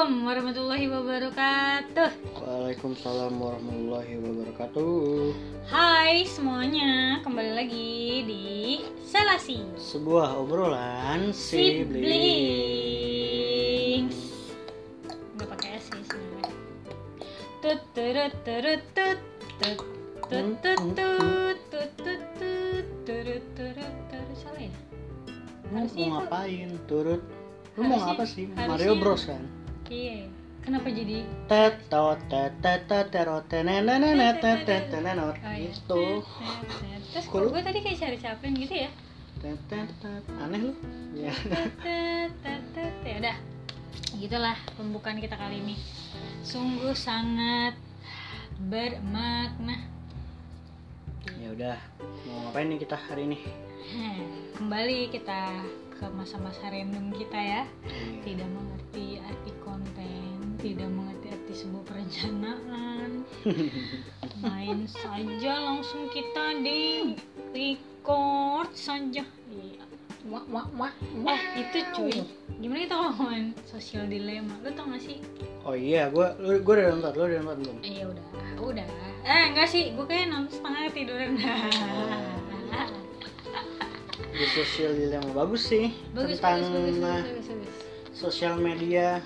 Assalamualaikum warahmatullahi wabarakatuh. Waalaikumsalam warahmatullahi wabarakatuh. Hai semuanya, kembali lagi di Selasi Sebuah obrolan sibling. Siblings. Gak pakai S sih sebenarnya. Tut turut turut tut tut tut tut tut tut tut tut turut turut turut salah ya? Harusnya mau ngapain? Turut. Lu mau apa sih? Mario Bros kan? Oke. Kenapa jadi? Teto tetetet terotenenenet tetenenet itu. Terus kok gue tadi kayak cari capek gitu ya? Tetetet aneh lu. Ya. Tetetet ya udah. Gitulah pembukaan kita kali ini. Sungguh sangat bermakna. Ya udah, mau ngapain nih kita hari ini? Kembali kita ke masa-masa random kita ya. Iya. tidak mengerti arti konten tidak mengerti arti sebuah perencanaan. Main saja langsung kita di record saja. Iya. Wah wah wah eh itu cuy. Gimana kita ngomongin sosial dilema lu tau gak sih? Oh iya, gua lu gua udah nonton, lu udah nonton belum? eh udah. Udah. Eh enggak sih. Gue kayak nonton setengah tiduran Di sosial dilema bagus sih bagus tentang bagus bagus eh, bagus bagus, bagus. sosial media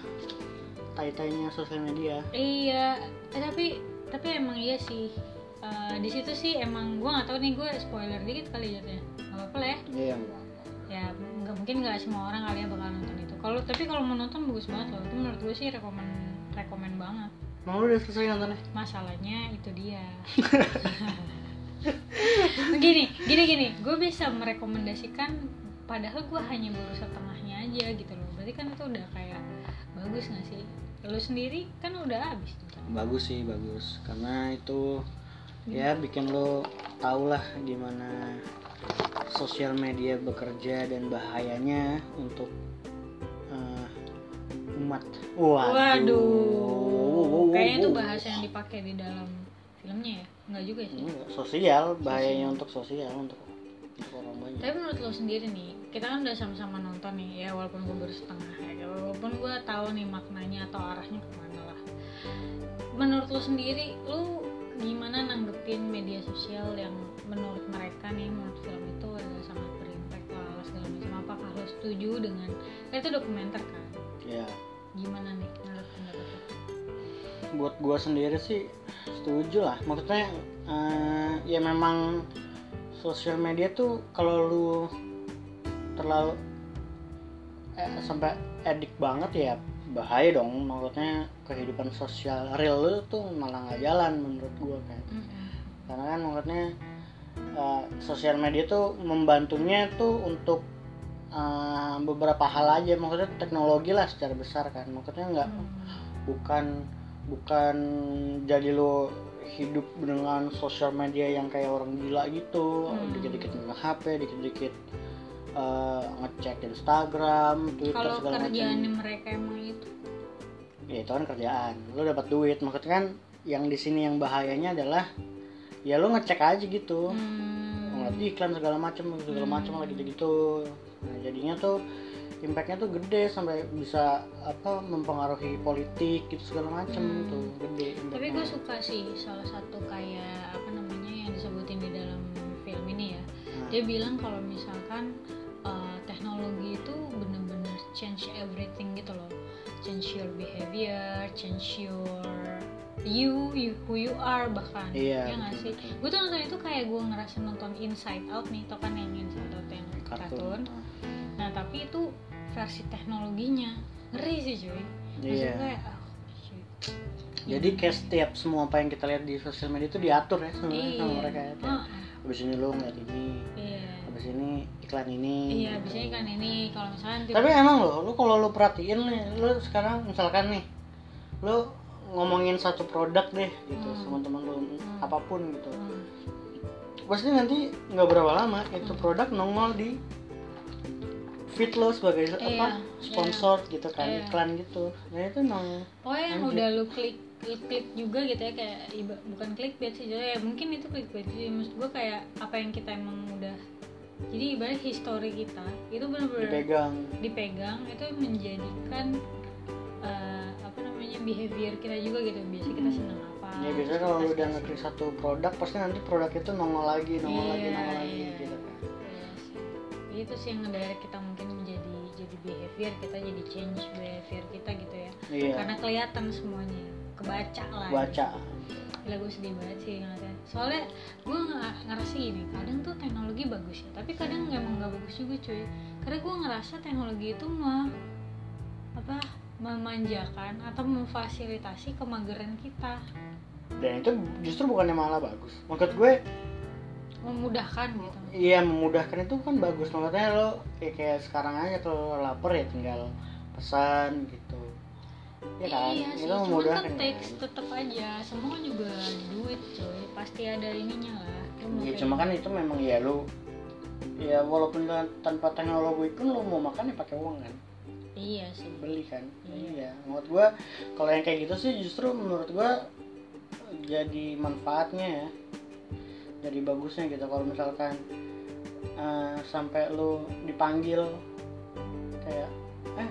tai-tainya sosial media Iya, eh, tapi tapi emang iya sih. Eh, di situ sih emang gue nggak tahu nih gue spoiler dikit kali jatuhnya. Gak apa-apa lah ya. iya Ya nggak mungkin nggak semua orang kali ya bakal nonton itu. Kalau tapi kalau mau nonton bagus banget loh. Itu menurut gue sih rekomen rekomen banget. mau udah selesai nontonnya Masalahnya itu dia. gini, gini gini. Gue bisa merekomendasikan padahal gue hanya baru setengahnya aja gitu loh. Berarti kan itu udah kayak bagus nggak sih? Lu sendiri kan udah habis tuh. bagus sih bagus karena itu ya bikin lo tau lah gimana sosial media bekerja dan bahayanya untuk eh, umat Waduh, kayaknya itu bahasa yang dipakai di dalam filmnya ya? Enggak juga sih. Enggak, sosial bahayanya untuk sosial untuk untuk orang banyak Tapi menurut lo sendiri nih, kita kan udah sama-sama nonton nih ya, walaupun gue baru setengah ya, walaupun gue tahu nih maknanya atau arahnya ke mana lah. Menurut lo sendiri, lo gimana nanggepin media sosial yang menurut mereka nih, menurut film itu adalah sangat berimpact lah segala macam. Apakah lo setuju dengan, kan itu dokumenter kan? ya Gimana nih menurut pendapat buat gua sendiri sih setuju lah. Maksudnya eh, ya memang sosial media tuh kalau lu terlalu eh, sampai edik banget ya bahaya dong. Maksudnya kehidupan sosial real lu tuh malah nggak jalan menurut gua kan Mm-mm. karena kan maksudnya eh, sosial media tuh membantunya tuh untuk eh, beberapa hal aja. Maksudnya teknologi lah secara besar kan. Maksudnya nggak Hmm. bukan bukan jadi lo hidup dengan sosial media yang kayak orang gila gitu. Hmm. dikit-dikit nge HP dikit-dikit eh, ngecek Instagram Twitter kalau segala macam. kerjaannya mereka emang itu? Ya itu kan kerjaan. Lo dapat duit. Maksudnya kan yang di sini yang bahayanya adalah ya lo ngecek aja gitu. Hmm, ngeliat iklan segala macam segala Hmm. macam lah gitu-gitu nah jadinya tuh impactnya tuh gede sampai bisa apa mempengaruhi politik gitu segala macam Hmm. tuh. Gede tapi gue suka sih salah satu kayak apa namanya yang disebutin di dalam film ini ya. Nah, dia bilang kalau misalkan uh, teknologi itu bener-bener change everything gitu loh. Change your behavior change your you, you who you are bahkan. Iya, ya nggak sih? gue tuh nonton itu kayak gue ngerasa nonton Inside Out nih tau kan yang Inside Out yang kartun, kartun nah tapi itu versi teknologinya ngeri sih cuy Iya. ah, jadi kayak setiap semua apa yang kita lihat di sosial media itu diatur ya sebenarnya sama Iya. mereka ya Kayak, Heeh. abis ini lo ngeliat ini Iya. abis ini iklan ini Iya, biasanya kan ini kalau misalkan tiba- tapi emang lo lo kalau lo perhatiin nih lo sekarang misalkan nih lo ngomongin satu produk deh gitu Hmm. sama teman lo Hmm. apa pun gitu Hmm. pasti nanti nggak berapa lama itu produk nongol di feed lo sebagai Iya, apa sponsor gitu kan Iya. iklan gitu. Nah itu emang Oh yang Lanjut. udah lu klik klik klik juga gitu ya kayak iba- bukan clickbait sih jadi ya mungkin itu clickbait sih. Maksud gue kayak apa yang kita emang udah jadi ibarat history kita itu benar-benar dipegang. dipegang itu menjadikan eh, apa behavior kita juga gitu. Biasa kita senang apa ya biasanya kalau udah ngerti satu produk pasti nanti produk itu nongol lagi nongol lagi Iya, nongol lagi iya. gitu. Iya sih. itu sih yang ngedirect kita mungkin menjadi jadi behavior kita jadi change behavior kita gitu ya. Iya. Karena kelihatan semuanya. Kebaca lah. Baca Gila gue sedih banget sih ngeliatnya. Soalnya gue nggak ngerasa gini Kadang tuh teknologi bagus ya Tapi kadang emang gak bagus juga cuy. Karena gue ngerasa teknologi itu mah Apa Memanjakan atau memfasilitasi kemageran kita. Dan itu justru bukannya malah bagus. Maksud gue Memudahkan gitu. Iya memudahkan itu kan bagus. Maksudnya lo kayak, kayak sekarang aja kalau lapar ya tinggal pesan gitu. Ya kan? Iya sih, itu memudahkan kan kan? teks tetep aja. Semua juga duit cuy Pasti ada ininya lah. Ya kayak cuma kan itu memang ya lo ya walaupun tan- tanpa teknologi pun lo mau makan ya pakai uang kan? Iya sih. Beli kan? Iya. iya. Menurut gua kalau yang kayak gitu sih justru menurut gua jadi manfaatnya ya jadi bagusnya gitu. Kalau misalkan eh, sampai lu dipanggil kayak eh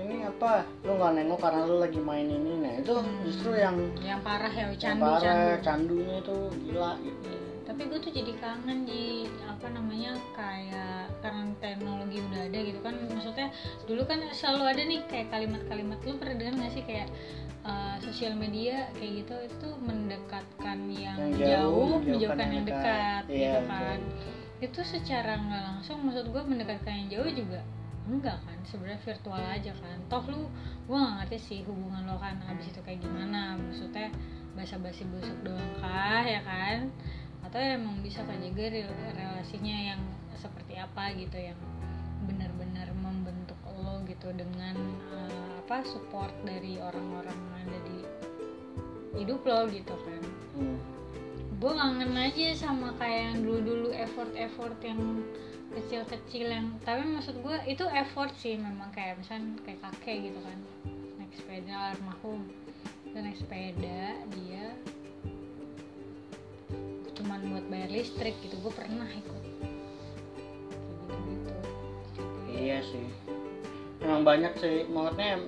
ini apa? Lu nggak nengok karena lu lagi main ini. Nah itu Hmm. justru yang Yang parah ya yang candu parah, candu candunya itu gila gitu tapi gue tuh jadi kangen di apa namanya kayak karena teknologi udah ada gitu kan. Maksudnya dulu kan selalu ada nih kayak kalimat-kalimat. Lu pernah dengar nggak sih kayak uh, sosial media kayak gitu itu mendekatkan yang, Yang jauh, jauh, menjauhkan yang yang dekat, dekat. Iya, gitu kan. Itu secara nggak langsung maksud gue mendekatkan yang jauh juga enggak kan. Sebenarnya virtual aja kan. Toh lu gue nggak ngerti sih hubungan lo kan abis itu kayak gimana. Maksudnya basa-basi busuk doang kah ya kan atau emang bisa kan juga rel- relasinya yang seperti apa gitu yang benar-benar membentuk lo gitu dengan eh, apa support dari orang-orang yang ada di hidup lo gitu kan. Hmm. gue kangen aja sama kayak yang dulu-dulu effort-effort yang kecil-kecil yang tapi maksud gue itu effort sih memang kayak misalnya kayak kakek gitu kan. Naik sepeda almarhum. Dan naik sepeda dia cuman buat bayar listrik gitu gue pernah ikut gitu gitu Iya sih. Emang banyak sih, maksudnya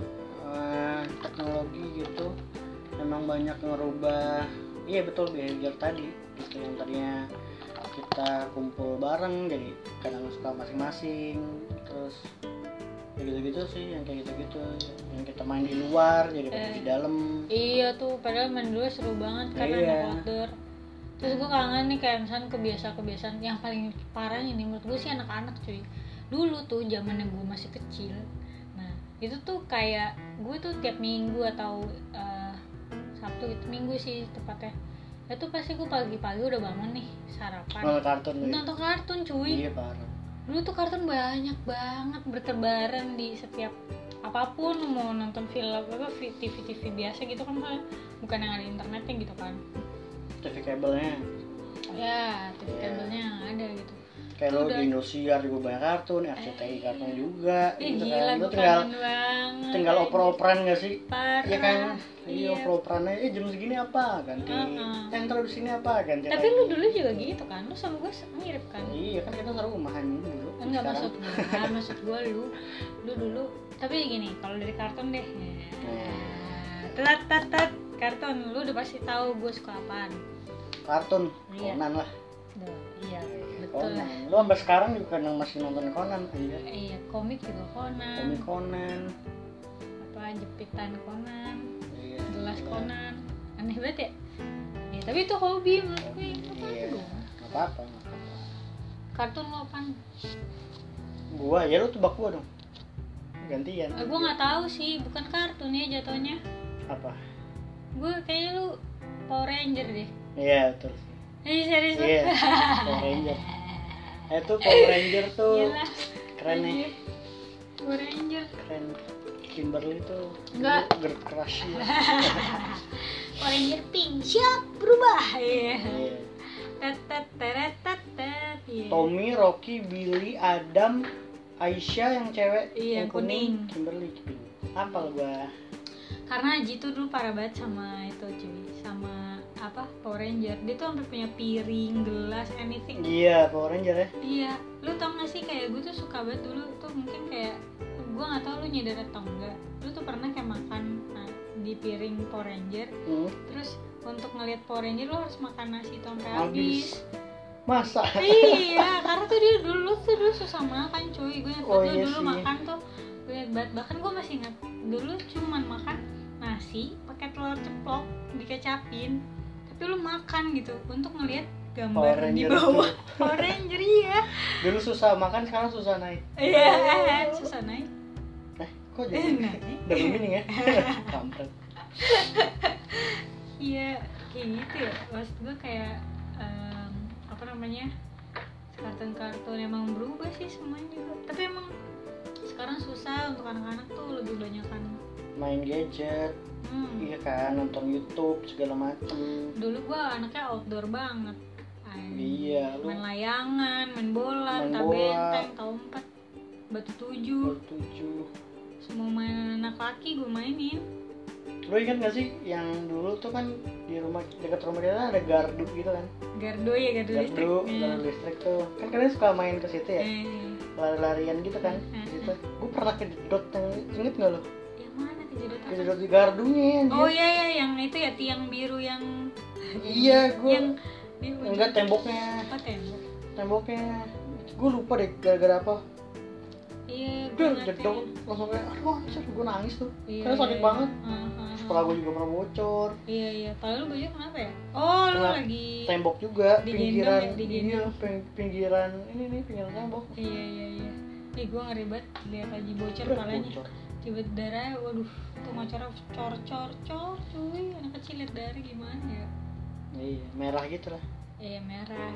eh, teknologi gitu emang banyak ngerubah iya betul behavior tadi gitu yang tadinya kita kumpul bareng jadi kadang suka masing-masing terus ya gitu-gitu sih yang kayak gitu-gitu yang kita main di luar jadi Eh. di dalam Iya tuh, padahal main dulu seru banget karena Iya. ada outdoor. Terus gue kangen nih kayak misalnya kebiasaan-kebiasaan yang paling parahnya nih menurut gue sih anak-anak cuy. Dulu tuh zamannya gue masih kecil. Nah itu tuh kayak gue tuh tiap minggu atau eh, Sabtu gitu minggu sih tepatnya. Itu pasti gue pagi-pagi udah bangun nih sarapan. nonton kartun gitu. Nonton kartun cuy iya parah dulu tuh kartun banyak banget bertebaran di setiap apa pun mau nonton film apa TV TV biasa gitu kan bukan yang ada internetnya gitu kan TV kabelnya ya TV Iya. kabelnya ada gitu kayak lo Udah. di Indosiar juga banyak kartun RCTI kartun juga Ih, gitu gila kan lo tinggal banget tinggal oper-operan gak sih parah Iya kan? Iya, Iya. oper-operannya, eh jam segini apa? Ganti. Heeh. Yang terus di sini apa? Ganti. tapi lu dulu juga gitu kan lu sama gue mirip kan Iya kan kita selalu rumahan dulu. enggak Sekarang- maksud gue maksud gue lu lu dulu tapi gini kalau dari kartun deh Hmm. telat tat tat kartun lu udah pasti tahu gue suka apaan kartun Iya. Conan lah. Duh, iya betul lah Conan. Lu sampai sekarang juga kadang masih nonton Conan aja. iya komik juga Conan Komik Conan. apa jepitan Conan Iya. gelas Iya. Conan aneh banget ya ya tapi itu hobi menurut gue apa Iya. nggak apa-apa. kartun lo apaan Gua ya lu tebak gua dong. Gantian. eh, gue nggak tahu sih bukan kartun ya jatuhnya Apa? gue kayaknya lu Power Ranger deh Iya betul. eh serius? Iya. Power Ranger. Eh tuh Power Ranger tuh Gila. keren nih. Anjir. Power Ranger Keren. Kimberly tuh Enggak. girl crush ya. Power Ranger pink siap berubah iya Iya. tet tet iya Tommy, Rocky, Billy, Adam, Aisyah yang cewek, Iya, yang kuning, kuning. Kimberly pink. Apa gua? karena Haji tuh dulu parah banget sama itu cuy sama apa? Power Ranger. Dia tuh sampai punya piring gelas anything. Iya, Power Ranger ya. iya. Lu tau gak sih kayak gue tuh suka banget dulu tuh mungkin kayak gue nggak tahu lu nyadar atau enggak. Lu tuh pernah kayak makan nah, di piring Power Ranger. Hmm, terus untuk ngelihat Power Ranger lo harus makan nasi sampai Habis. masa? Iya karena tuh dia dulu tuh dulu susah makan cuy. Gue ingat Oh, iya dulu sih. makan tuh gue ingat banget. Bahkan gue masih ingat dulu cuman makan nasi pakai telur ceplok dikecapin tapi lu makan gitu untuk ngelihat Power gambar di bawah. Power Ranger iya. Dulu susah makan sekarang susah naik. Iya susah naik. Eh kok jadi naik. double meaning ya? Kampret. Iya kayak gitu ya. Maksud gue kayak em, apa namanya kartun-kartun emang berubah sih semuanya. Juga tapi emang sekarang susah untuk anak-anak tuh lebih banyak kan main gadget hmm. iya kan nonton YouTube segala macem. Dulu gua anaknya outdoor banget. Ay, Iya, lu- main layangan main bola Main bola. benteng empat batu tujuh. Tujuh. Semua mainan anak laki gue mainin. Lo ingat gak sih yang dulu tuh kan di rumah dekat rumah dia ada gardu gitu kan? Gardo ya listrik. gardu Iya. gardu listrik tuh. Kan kalian suka main ke situ ya? Eh, lari-larian gitu kan Hmm. gitu gue pernah kejedot yang inget gak lo kejedotan kejedot di gardunya anjir. Oh iya ya yang itu ya tiang biru yang iya gue yang di enggak temboknya apa tembok? temboknya gue lupa deh gara-gara apa Iya, gue jedok langsung kayak aduh anjir gue nangis tuh Iya, karena sakit iya, banget iya. Ah, ah. kepala gue juga pernah bocor Iya iya. Padahal lu baju kenapa ya? Oh lu Kena lagi. tembok juga Digendong pinggiran ya, digendong. iya ping- pinggiran ini nih pinggiran tembok Iya iya iya. Ih gue ngeri banget lihat lagi bocor palanya. bocor. Tiba darah, waduh, tuh ngocornya cor cor cor, cuy, anak kecil lihat darah gimana ya? iya merah gitu lah Iya merah.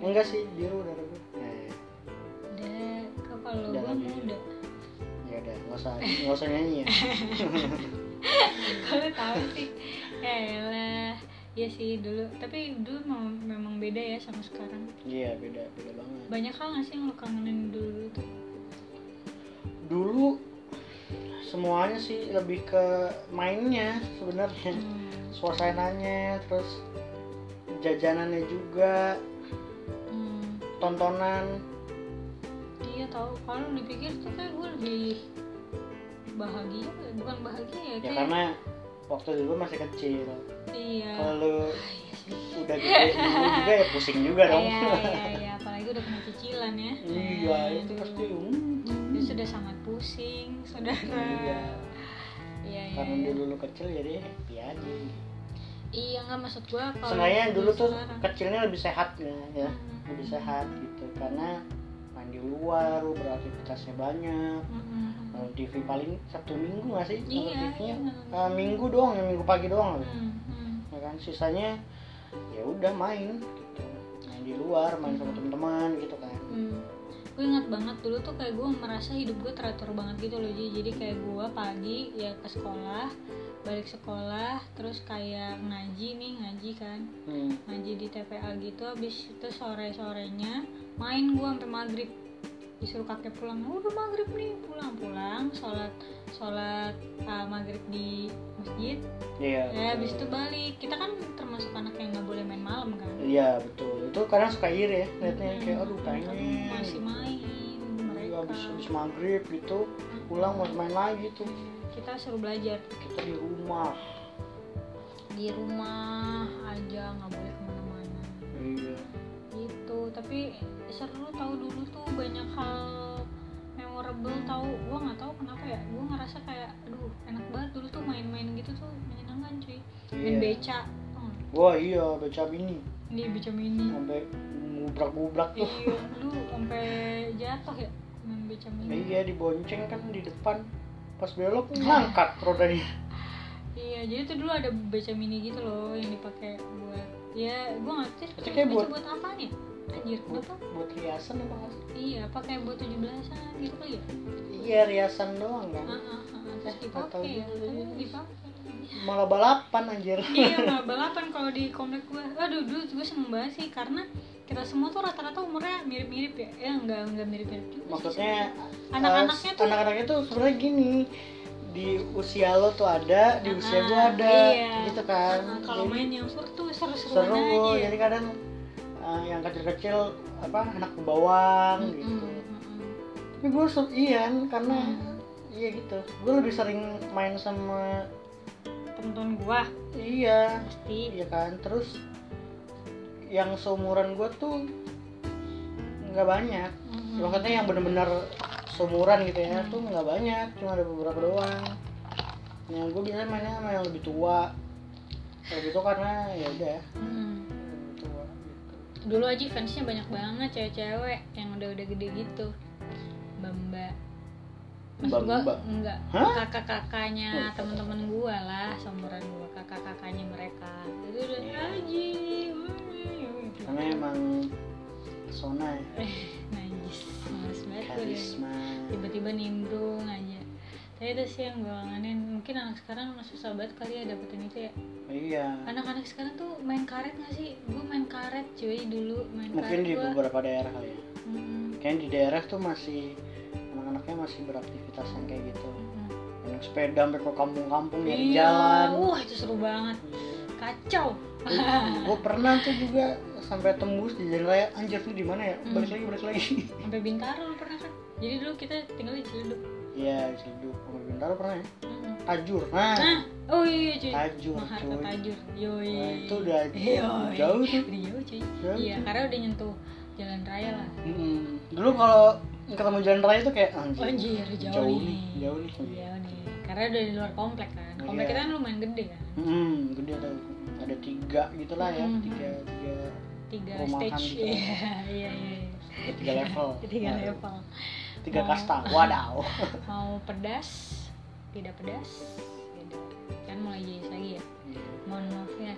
enggak sih biru darah gue ya, ya. Udah, kok kalau gue muda. ya udah nggak usah nggak usah nyanyi ya Kalau tahu sih, ya elah. Iya sih dulu, tapi dulu memang, memang beda ya sama sekarang. iya beda beda banget Banyak hal nggak sih yang lu kangenin dulu tuh? dulu semuanya sih lebih ke mainnya sebenarnya. Hmm. suasananya terus jajanannya juga Hmm. tontonan. Iya tahu. Kalau dipikir tuh kayak gue lebih bahagia bukan bahagia ya ya kayak karena waktu dulu masih kecil. Iya. Kalau Ah, iya udah gede dulu juga ya pusing juga dong. iya iya. Iya apalagi udah kena cicilan ya. Iya Nah, itu pasti hmm. Sudah sangat pusing saudara Iya. iya karena iya. dulu lu kecil jadi happy aja iya nggak maksud gue kalau sebenarnya dulu tuh sekarang. kecilnya lebih sehat ya, ya Hmm. lebih sehat gitu karena main di luar lu beraktivitasnya banyak nonton TV paling Sabtu Minggu nggak sih Iya, TV-nya iya. Eh, Minggu doang ya Minggu pagi doang Hmm, hmm. ya kan sisanya ya udah main gitu main di luar main sama teman-teman gitu kan Hmm. Gue ingat banget dulu tuh kayak gue merasa hidup gue teratur banget gitu loh Ji. Jadi kayak gue pagi ya ke sekolah Balik sekolah terus kayak ngaji nih ngaji kan hmm. Ngaji di TPA gitu Habis itu sore-sorenya main gue sampai maghrib Disuruh kakek pulang. Udah maghrib nih pulang-pulang Sholat sholat uh, maghrib di masjid. Iya Ya habis itu balik. Kita kan termasuk anak yang nggak boleh main malam kan? Iya betul. Itu kadang suka iri ya liatnya. Hmm, kayak aduh pengen masih main Iya, mereka. habis habis maghrib gitu pulang mau main lagi tuh. Kita suruh belajar. Kita di rumah. Di rumah aja nggak boleh ke mana-mana. Iya gitu tapi seru tahu dulu tuh banyak hal memorable tahu. Gua nggak tahu kenapa ya. Gua ngerasa kayak aduh enak banget dulu tuh main-main gitu tuh menyenangkan cuy. Main Iya. beca tau nggak? wah iya beca bini di beca mini. Sampai ngubrak-ngubrak tuh. Iya lu sampai jatuh ya main beca mini. Iya dibonceng kan di depan. Pas belok ngangkat rodanya. Iya, jadi tuh dulu ada beca mini gitu loh yang dipakai buat ya gua nggak tuh kayak buat- buat apa nih? Anjir, buat, kenapa? buat riasan apa nggak sih? Iya, pakai buat 17-an gitu kali ya? iya riasan doang kan Ah, ah, ah, terus Eh, nggak tahu dipakai ya, juga tapi jadi. dipakai. malah balapan anjir iya, malah balapan kalau di komplek gua. Aduh, dulu gue seneng banget sih karena kita semua tuh rata-rata umurnya mirip-mirip ya. Ya enggak enggak mirip-mirip juga maksudnya Anak-anaknya eh, tuh- anak-anaknya tuh sebenarnya gini di usia lo tuh ada di usia gua ada iya. gitu kan Ah, kalau main yang sur tuh seru-seruan seru aja. ya. jadi kadang eh, yang kecil-kecil apa anak pembawang Mm, gitu mm, mm, mm. tapi gue iya karena Hmm. iya gitu gue lebih sering main sama temen-temen gua iya pasti iya kan terus yang seumuran gue tuh nggak banyak Mm-mm. maksudnya yang bener-bener seumuran gitu ya Hmm. tuh nggak banyak cuma ada beberapa doang yang gue biasanya mainnya sama yang lebih tua lebih tua karena ya udah Mm-mm. Dulu aja fansnya banyak banget cewek-cewek yang udah-udah gede gitu. Mbak-mbak. Maksud gua enggak. Kakak-kakaknya Oh, temen-temen gua lah seumuran gua kakak-kakaknya mereka. Itu udah Iya. aji gitu. karena emang pesona ya. Najis males banget tiba-tiba nimbrung aja tapi itu sih yang gue kangenin mungkin anak sekarang susah banget kali ya dapetin itu ya. Iya. Anak-anak sekarang tuh main karet gak sih? Gue main karet cuy dulu main mungkin karet di gua. beberapa daerah kali ya. Mm, kayaknya di daerah tuh masih anak-anaknya masih beraktivitas yang kayak gitu. Mm. yang sepeda sampai ke kampung-kampung dari Iya, jalan. Wah itu seru banget. Kacau. Gue pernah tuh juga sampai tembus di jalan raya. Anjir nih di mana ya? Hmm. balik lagi balik lagi. Sampai bintaro lu pernah kan? Jadi dulu kita tinggal di Ciledug iya Ciledug sama Bintaro pernah ya. Tajur nah nah oh iya cuy Tajur Maharta cuy Tajur yoi Nah, itu udah Yoi. jauh tuh udah jauh cuy Jauh iya karena udah nyentuh jalan raya lah Mm-mm. dulu kalau ketemu jalan raya tuh kayak anjir, Anjir, jauh, jauh nih. nih jauh nih Jauh nih. Karena udah di luar komplek kan. Komplek Iya. kita kan lumayan gede kan. hmm gede tuh ada tiga gitu lah ya tiga tiga Tiga Rumahan stage. gitu. Iya, iya, iya. iya. tiga level Tiga Nah, level. Tiga Mau- kasta wadaw Mau pedas, tidak pedas. Kan mulai jadi lagi ya. Mohon maaf ya.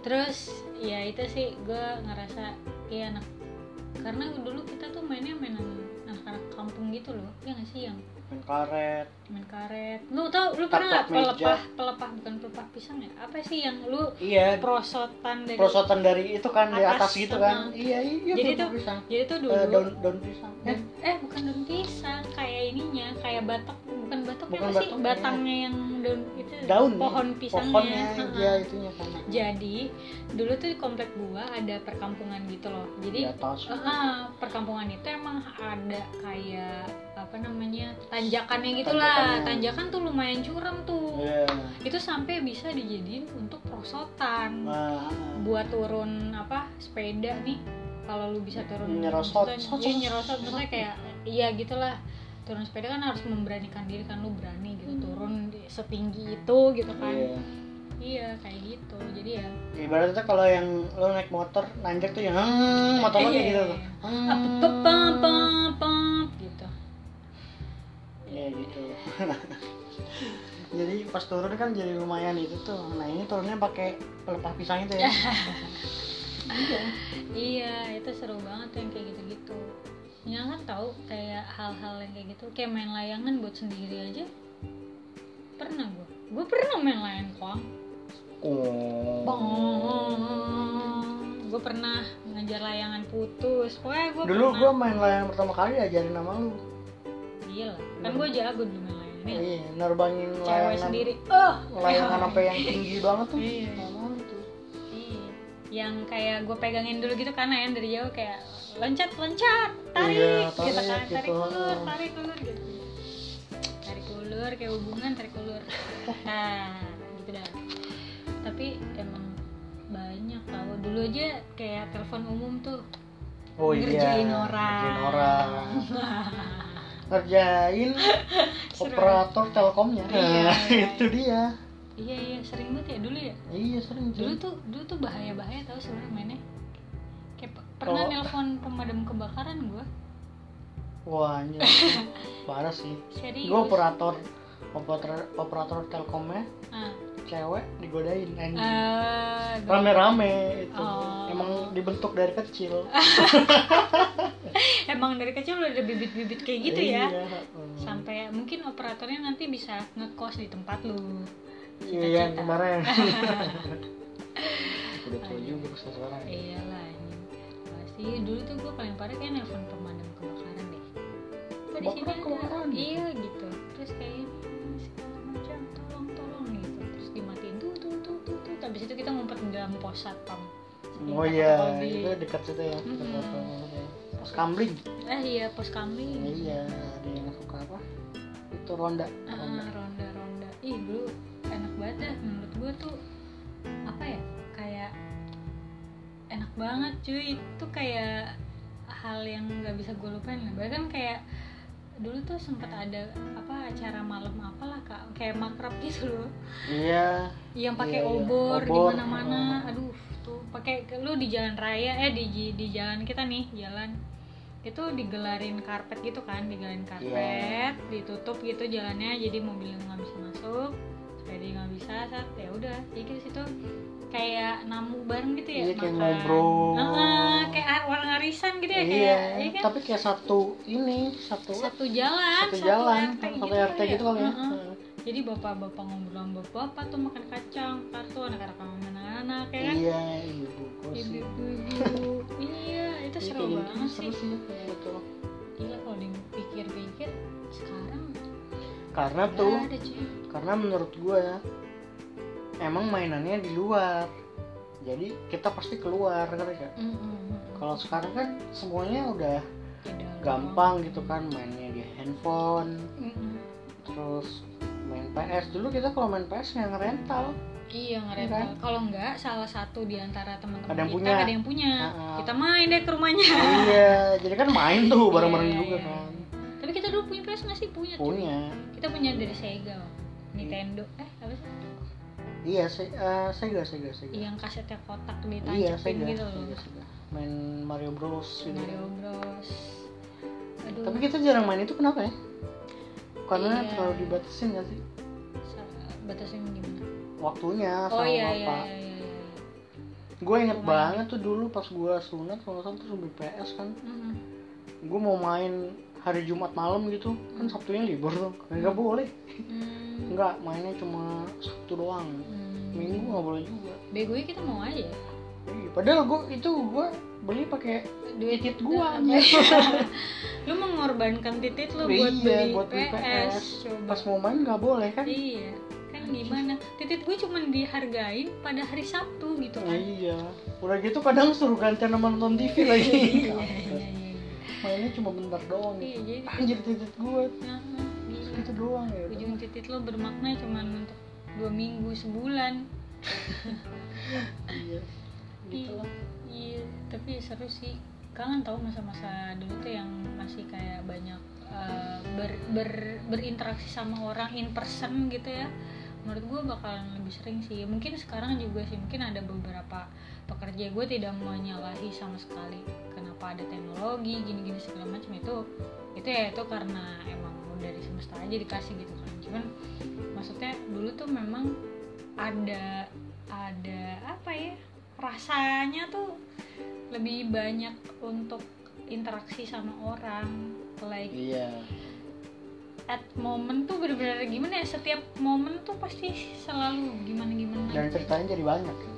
Terus ya itu sih gue ngerasa iya anak karena dulu kita tuh mainnya mainan anak-anak kampung gitu loh ya nggak sih yang main karet. Main karet. Lu tau lu pernah nggak pelepah pelepah bukan pelepah pisang ya? Apa sih yang lu iya. prosotan dari prosotan dari itu kan di Atas atas gitu sama- kan. Iya iya Jadi tuh- pisang. jadi tuh dulu Eh, daun daun pisang. Eh eh bukan daun pisang kayak ininya kayak batok bukan batoknya Bukan sih? batangnya yang daun itu daun pohon pisangnya. Pohonnya iya itunya sama jadi dulu tuh di komplek gua ada perkampungan gitu loh. Di jadi Ah, ah, perkampungan itu emang ada kayak apa namanya tanjakannya gitu lah. Tanjakannya. tanjakan tuh lumayan curam tuh. Iya. Itu sampai bisa dijadiin untuk prosotan nah buat turun apa sepeda nih. Kalau lu bisa turun Nyerosot. maksudnya- Sot, iya sot, nyerosot. Sot, maksudnya kayak iya gitulah turun sepeda kan harus memberanikan diri kan lu berani gitu Hmm. turun di- setinggi itu gitu kan. Iya. Iya kayak gitu. Jadi ya ibaratnya kalau yang lo naik motor nanjak tuh yang hmm, motor lo kayak Iya, gitu iya, tuh. Iya. Hmm. apa pam pam pam gitu. Ya gitu. Jadi pas turun kan jadi lumayan itu tuh. Nah ini turunnya pakai pelepah pisang itu ya. Iya iya itu seru banget tuh yang kayak gitu-gitu kan tahu kayak hal-hal yang kayak gitu. Kayak main layangan buat sendiri aja. Pernah gua. Gua pernah main layang koang. Oh. gue pernah ngajar layangan putus. Pokoknya gue dulu pernah. gua main layang pertama kali ajarin nama lu. Iya lah. Kan gue jago dulu main layangan ya. Iya nerbangin cewek layangan sendiri. Oh! layangan apa yang tinggi banget tuh. Iya. Iya. Yang kayak gue pegangin dulu gitu karena yang dari jauh kayak loncat loncat tarik, Iya, gitu tarik kan tarik gitu. ulur tarik ulur gitu. Tarik ulur kayak hubungan tarik ulur. Nah gitu dah. Tapi emang banyak tau. Dulu aja kayak telepon umum tuh oh ngerjain iya orang. Ngerjain orang. Ngerjain operator telkomnya. Iya, Nah, iya. itu dia. Iya iya. Sering banget ya dulu ya? Iya sering dulu tuh dulu tuh bahaya bahaya tau sebenarnya mainnya pernah Oh. nelpon pemadam kebakaran gua? Wah anjir parah sih. Gue operator operator operator telkomnya. Ah. cewek digodain anjing. Gua- rame-rame itu. Oh. emang dibentuk dari kecil. Emang dari kecil udah ada bibit-bibit kayak gitu ya? Iya, hmm. sampai mungkin operatornya nanti bisa ngekos di tempat lu. Iya yang kemarin. Udah tua juga sekarang. Iyalah pasti dulu tuh gue paling parah kayak nelfon pemadam kebakaran deh. Kok di sini ada? kebakaran. iya gitu. Terus kayak segala macam tolong tolong gitu. Terus dimatiin tuh tuh tuh tuh tuh. Habis itu kita ngumpet di dalam pos satpam. Oh iya itu dekat situ ya Mm-mm. pos kambling eh iya pos kambing iya ada yang suka apa? Itu ronda ronda. Ah, ronda banget cuy. Itu kayak hal yang nggak bisa gue lupain lah. Bahkan kayak dulu tuh sempat ada apa acara malam apalah kak. Kayak makrab gitu loh. Iya. Yang pakai Iya, iya. obor, di Obor. mana-mana. Aduh tuh. Pakai lu di jalan raya eh di di jalan kita nih jalan. Itu digelarin karpet gitu kan digelarin Iya. karpet ditutup gitu jalannya. Jadi mobil nggak bisa masuk sepeda nggak bisa saat ya udah jadi di situ kayak namu bareng gitu ya Iya, kayak makan. ngobrol. Ah, kayak orang arisan gitu ya iya kayak iya kan? tapi kayak satu ini satu satu jalan satu jalan RT satu gitu RT kali gitu kali ya. Heeh. jadi bapak-bapak ngobrol sama bapak tuh makan kacang kartu anak-anak sama anak-anak ya kan? Iya ibu gua sih. Ibu-ibu. Iya itu Iya, seru gitu banget seru sih. sih betul gila kalau dipikir-pikir sekarang karena tuh ada cuy. karena menurut gue ya emang mainannya di luar jadi kita pasti keluar kan Mm-mm. kalau sekarang kan semuanya udah gampang gitu kan mainnya di handphone Mm-mm. terus main PS dulu kita kalau main PS yang rental iya Iya ngerental kan? kalau enggak salah satu di antara teman-teman Ada yang kita punya. ada yang punya Ha-ha. kita main deh ke rumahnya iya jadi kan main tuh bareng-bareng Iya, juga iya. kan tapi kita dulu punya PS nggak sih punya cuy. punya kita punya dari Sega. Nintendo eh iya se eh, Sega Sega Sega. Yang kasetnya kotak iya ditancapin Sega, gitu loh. Sega, Sega. main Mario Bros. Gitu. Mario Bros. Aduh. Tapi kita jarang main itu kenapa ya? Karena Iya. terlalu dibatasin gak sih? Batasin gimana? Waktunya oh sama iya iya bapak iya iya, iya. gue inget Lumayan. banget tuh dulu pas gue sunat kalau nggak salah terus PS kan. Mm-mm. gue mau main hari Jumat malam gitu. Kan Sabtunya libur tuh. Nggak boleh. Hmm. nggak mainnya cuma Sabtu doang. Hmm. Minggu nggak boleh juga. Begonya kita mau aja ya? Ih, padahal gue itu gue beli pakai duit titit gua Iya. lu mengorbankan titit lu buat Iya, beli buat beli PS, PS. coba. Pas mau main nggak boleh kan? Iya kan gimana? Titit gue cuma dihargain pada hari Sabtu gitu kan. Iya. Udah gitu kadang suruh gantian sama nonton TV lagi. Iya iya iya iya. Mainnya cuma bentar doang iya gitu. jadi anjir titit gue nah, itu doang ya ujung titit lo bermakna cuma untuk dua minggu sebulan. Iya gitu lah. Iya tapi seru sih. Kangen tau masa-masa dulu tuh yang masih kayak banyak uh, ber, ber- berinteraksi sama orang in person gitu ya. Menurut gue bakalan lebih sering sih. Mungkin sekarang juga sih. Mungkin ada beberapa pekerja gue tidak menyalahi sama sekali. Kenapa ada teknologi gini-gini segala macam itu itu ya itu karena emang dari semesta aja dikasih gitu kan. Cuman maksudnya dulu tuh memang ada ada apa ya rasanya tuh lebih banyak untuk interaksi sama orang like iya. At moment tuh bener-bener gimana ya setiap momen tuh pasti selalu gimana gimana dan ceritanya jadi banyak. sih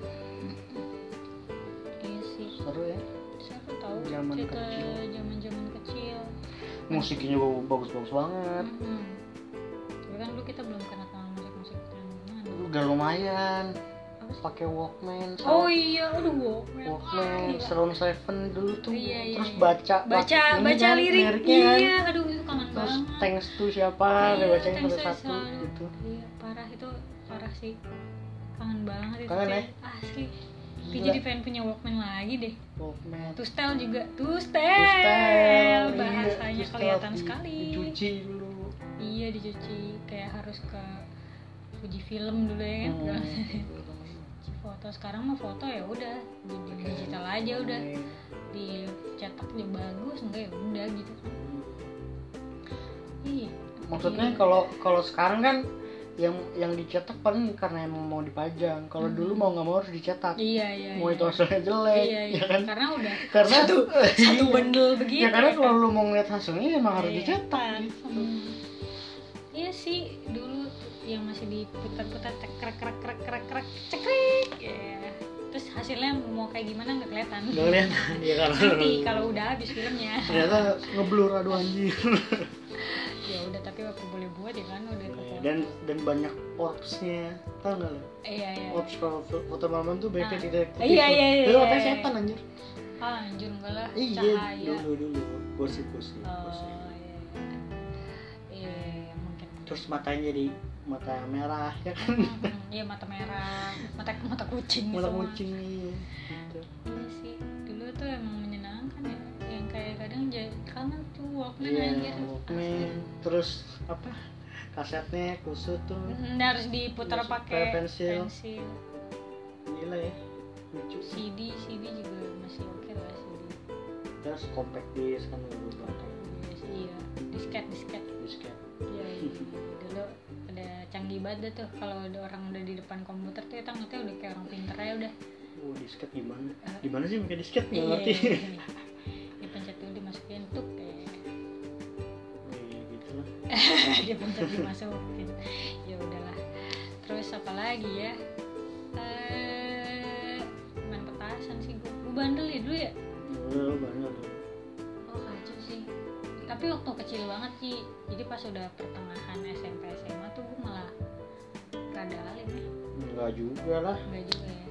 seru ya siapa tahu Zaman cerita kecil. zaman zaman kecil musiknya juga bagus-bagus banget Mm-mm. tapi kan dulu kita belum kenal sama musik musik gimana udah lumayan pakai Walkman oh iya aduh Walkman Walkman Gila. Surround Seven dulu tuh Iya, iya, terus iya. baca baca ini baca kan, lirik liriknya kan. iya aduh itu kangen terus banget thanks to siapa Iya, dia bacain satu-satu selalu. gitu iya parah itu parah sih kangen banget itu Kangen ya? asli Tapi Gila. jadi pengen punya Walkman lagi deh. Walkman. Two style juga. Two style, style, iya, Bahasanya style kelihatan di- sekali. dicuci dulu. Iya dicuci. Kayak harus ke Fuji film dulu ya kan. Hmm. Foto. Sekarang mah foto ya udah. Jadi digital aja udah. Dicetak juga bagus Enggak ya udah gitu. Kan Iya maksudnya Iya. kalau kalau sekarang kan yang yang dicetak paling karena emang mau dipajang kalau Hmm. dulu mau nggak mau harus dicetak Iya iya mau iya. itu hasilnya jelek Iya iya ya kan Karena udah karena satu, satu Iya. bundle begitu ya karena kan. kalau lu mau ngeliat hasilnya emang harus Iya. dicetak gitu Hmm. Iya sih dulu yang masih diputar-putar tek krek krek krek krek krek cekrek ya. Terus hasilnya mau kayak gimana nggak kelihatan. nggak lihat ya kalau Nanti kalau udah habis filmnya. ternyata ngeblur aduh anjir ya udah tapi apa boleh buat ya kan udah kepotong. dan dan banyak orbsnya tau nggak lo iya iya. orbs kalau fo- foto malam tuh banyak Ah. titik putih Iya, iya, iya, itu katanya iya. setan anjir Ah anjir enggak lah iya cahaya. dulu dulu gosip gosip Oh gosip iya. Iya iya, mungkin. terus matanya jadi mata merah ya kan? Hmm, iya mata merah mata mata kucing mata semua. kucing iya. Gitu. iya sih dulu tuh emang menyenangkan ya. Yang kayak kadang jadi kangen tuh walkman iya anjir. Walkman. Terus apa? Kasetnya kusut tuh. Hmm, harus diputar pakai pensil. pensil. gila ya lucu. CD CD juga masih oke lah CD terus compact disc kan banget iya sih iya. Disket disket. Disket iya iya. dulu ada canggih banget tuh kalau ada orang udah di depan komputer tuh kita ngerti udah kayak orang pinter ya udah. Oh disket gimana? Eh. gimana sih pakai disket nggak iya ngerti dipencet dulu dimasukin tuh kayak. Iya gitu lah. Dia pencet dimasukin. Ya udahlah. Terus apa lagi ya? Eh main petasan sih gue bandel ya dulu ya? Oh banyak tapi waktu kecil banget sih. Jadi pas udah pertengahan SMP SMA tuh gue malah rada alim. Ya enggak juga lah. Enggak juga ya.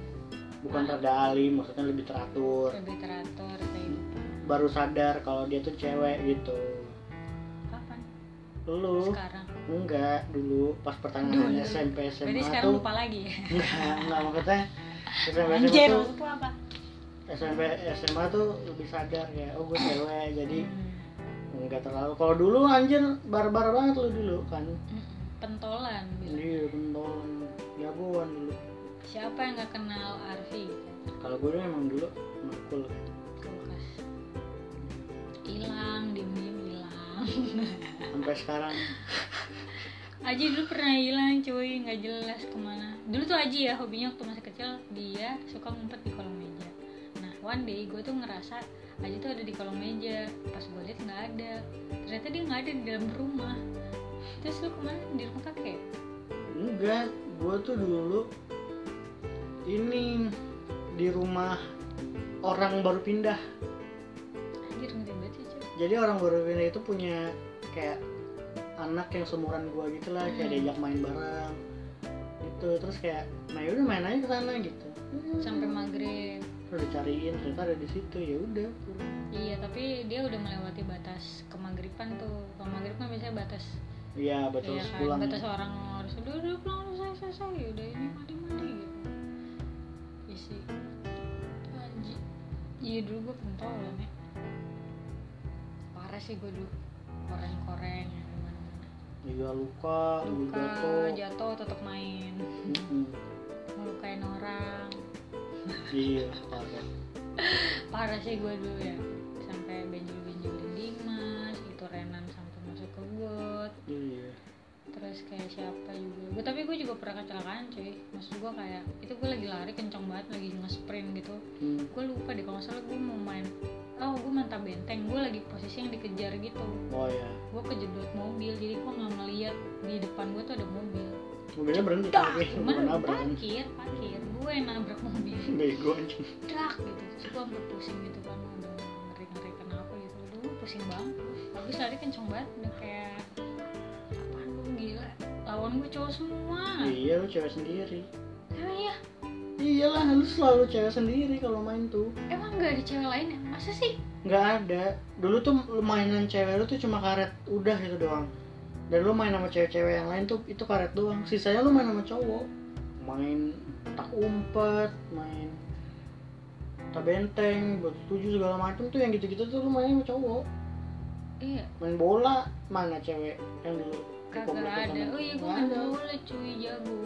Bukan rada alim maksudnya lebih teratur. Lebih teratur kehidupan baru sadar kalau dia tuh cewek gitu. Kapan? Lu sekarang? Enggak dulu. Pas pertengahan Dulu. SMP SMA berarti sekarang tuh lupa lagi ya? Enggak enggak maksudnya SMP anjir SMA tuh apa? SMP SMA tuh lebih sadar ya oh gue cewek jadi Hmm. Enggak terlalu. Kalau dulu anjir barbar banget lu dulu kan. Pentolan bilang. iya pentolan. Jagoan dulu. Siapa yang nggak kenal Arfi? Kalau gue emang dulu cool kulkas hilang diem diem hilang. Sampai sekarang. Aji dulu pernah hilang cuy. Nggak jelas ke mana. Dulu tuh Aji ya hobinya waktu masih kecil dia suka ngumpet di kolong meja. Nah one day gue tuh ngerasa Aji tuh ada di kolong meja. Pas gue liat nggak ada. Ternyata dia nggak ada di dalam rumah. Terus lu ke mana? Di rumah kakek? Enggak gue tuh dulu ini di rumah orang baru pindah. Anjir banget sih cuy jadi orang baru pindah itu punya kayak anak yang seumuran gua gitu lah kayak Hmm. diajak main bareng. Gitu terus kayak nah yaudah main aja ke sana gitu. Sampai maghrib terus dicariin ternyata ada di situ ya udah iya tapi dia udah melewati batas kemagriban tuh maghrib kan biasanya batas iya betul Iya kan, pulang batas orang harus udah udah pulang udah selesai selesai udah ini mandi mandi gitu. Iya sih. Anjir. Iya dulu gue pentolan ya. Parah sih gue dulu. Koreng-koreng ya gimana-mana. juga luka Luka, jatuh jatuh tetap main. Mm-mm. Ngelukain orang. Iya parah. Parah sih gue dulu ya. Sampai benjol-benjolin Dimas, itu Renan sampai masuk ke got. iya. Terus kayak siapa juga. Gue tapi gue juga pernah kecelakaan cuy. Maksud gue kayak itu gue lagi lari kencang banget lagi nge-sprint gitu. Hmm. gue lupa deh kalau salah gue mau main oh gue mantap benteng. Gue lagi posisi yang dikejar gitu. Oh ya gue kejedot mobil jadi gue nggak ngeliat di depan gue tuh ada mobil mobilnya berhenti dak nabrak. Kan parkir parkir. Gue yang nabrak mobil. Bego anjing. Dak gitu. Terus gue sampai pusing gitu kan udah ngeri ngeri kenapa gitu gue pusing banget. Habis lari kencang banget. Udah kayak apaan lu gila? Lawan gue cowok semua. Iya lu cewek sendiri. Emang ya iyalah lu selalu cewek sendiri kalau main tuh. Emang gak ada cewek lain ya? Masa sih? Nggak ada. Dulu tuh lu mainan cewek lu tuh cuma karet. Udah gitu doang dan lu main sama cewek-cewek yang lain tuh itu karet doang. Sisanya lu main sama cowok. Main tak umpet main tak benteng buat tujuh segala macam tuh yang gitu-gitu tuh lu main sama cowok. Iya. Main bola mana cewek yang dulu kagak ada. oh iya gue Nggak main bola cuy jago.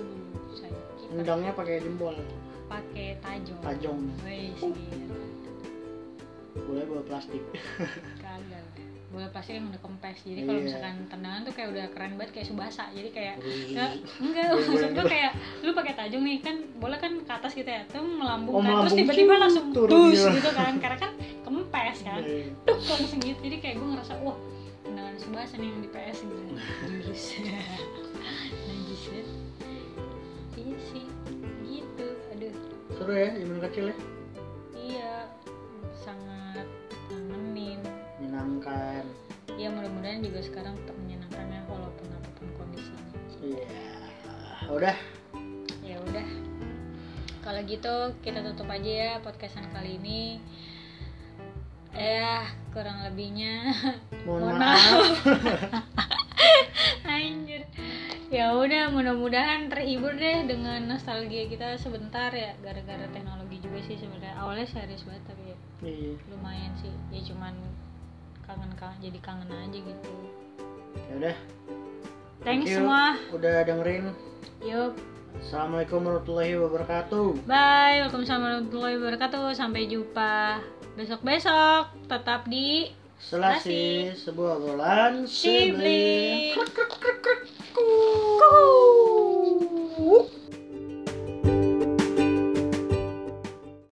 Nendangnya pakai jempol. Pakai tajong tajong Wih, boleh bawa plastik. Kagak bola plastik kan udah kempes. Jadi kalau Iya. misalkan tendangan tuh kayak udah keren banget kayak subasa. Jadi kayak Wih. Ya, enggak. Iya, maksud iya. gue kayak lu pakai tajong nih kan bola kan ke atas gitu ya. Tuh melambung Oh, kan terus tiba-tiba langsung turun dus gitu. kan. Karena kan kempes kan. Tuh langsung gitu. Jadi kayak gue ngerasa wah tendangan subasa nih yang di PS gitu. Jurus najis ya iya sih gitu. Aduh. Seru ya zaman kecil ya. Iya sangat juga sekarang tetap menyenangkan ya walaupun apa pun kondisinya. Iya. Udah. Ya udah. Kalau gitu kita tutup aja ya podcastan kali ini. Eh kurang lebihnya. Mohon, Mohon maaf, anjir. Ya udah mudah-mudahan terhibur deh dengan nostalgia kita sebentar ya. Gara-gara teknologi juga sih sebenarnya. Awalnya serius banget tapi ya iya. lumayan sih. Ya cuman kangen kangen jadi kangen aja gitu. Ya udah. Thanks you. semua. udah dengerin. Yuk assalamualaikum warahmatullahi wabarakatuh. Bye. Waalaikumsalam warahmatullahi wabarakatuh. Sampai jumpa besok besok tetap di Selasi sebuah obrolan Sibling.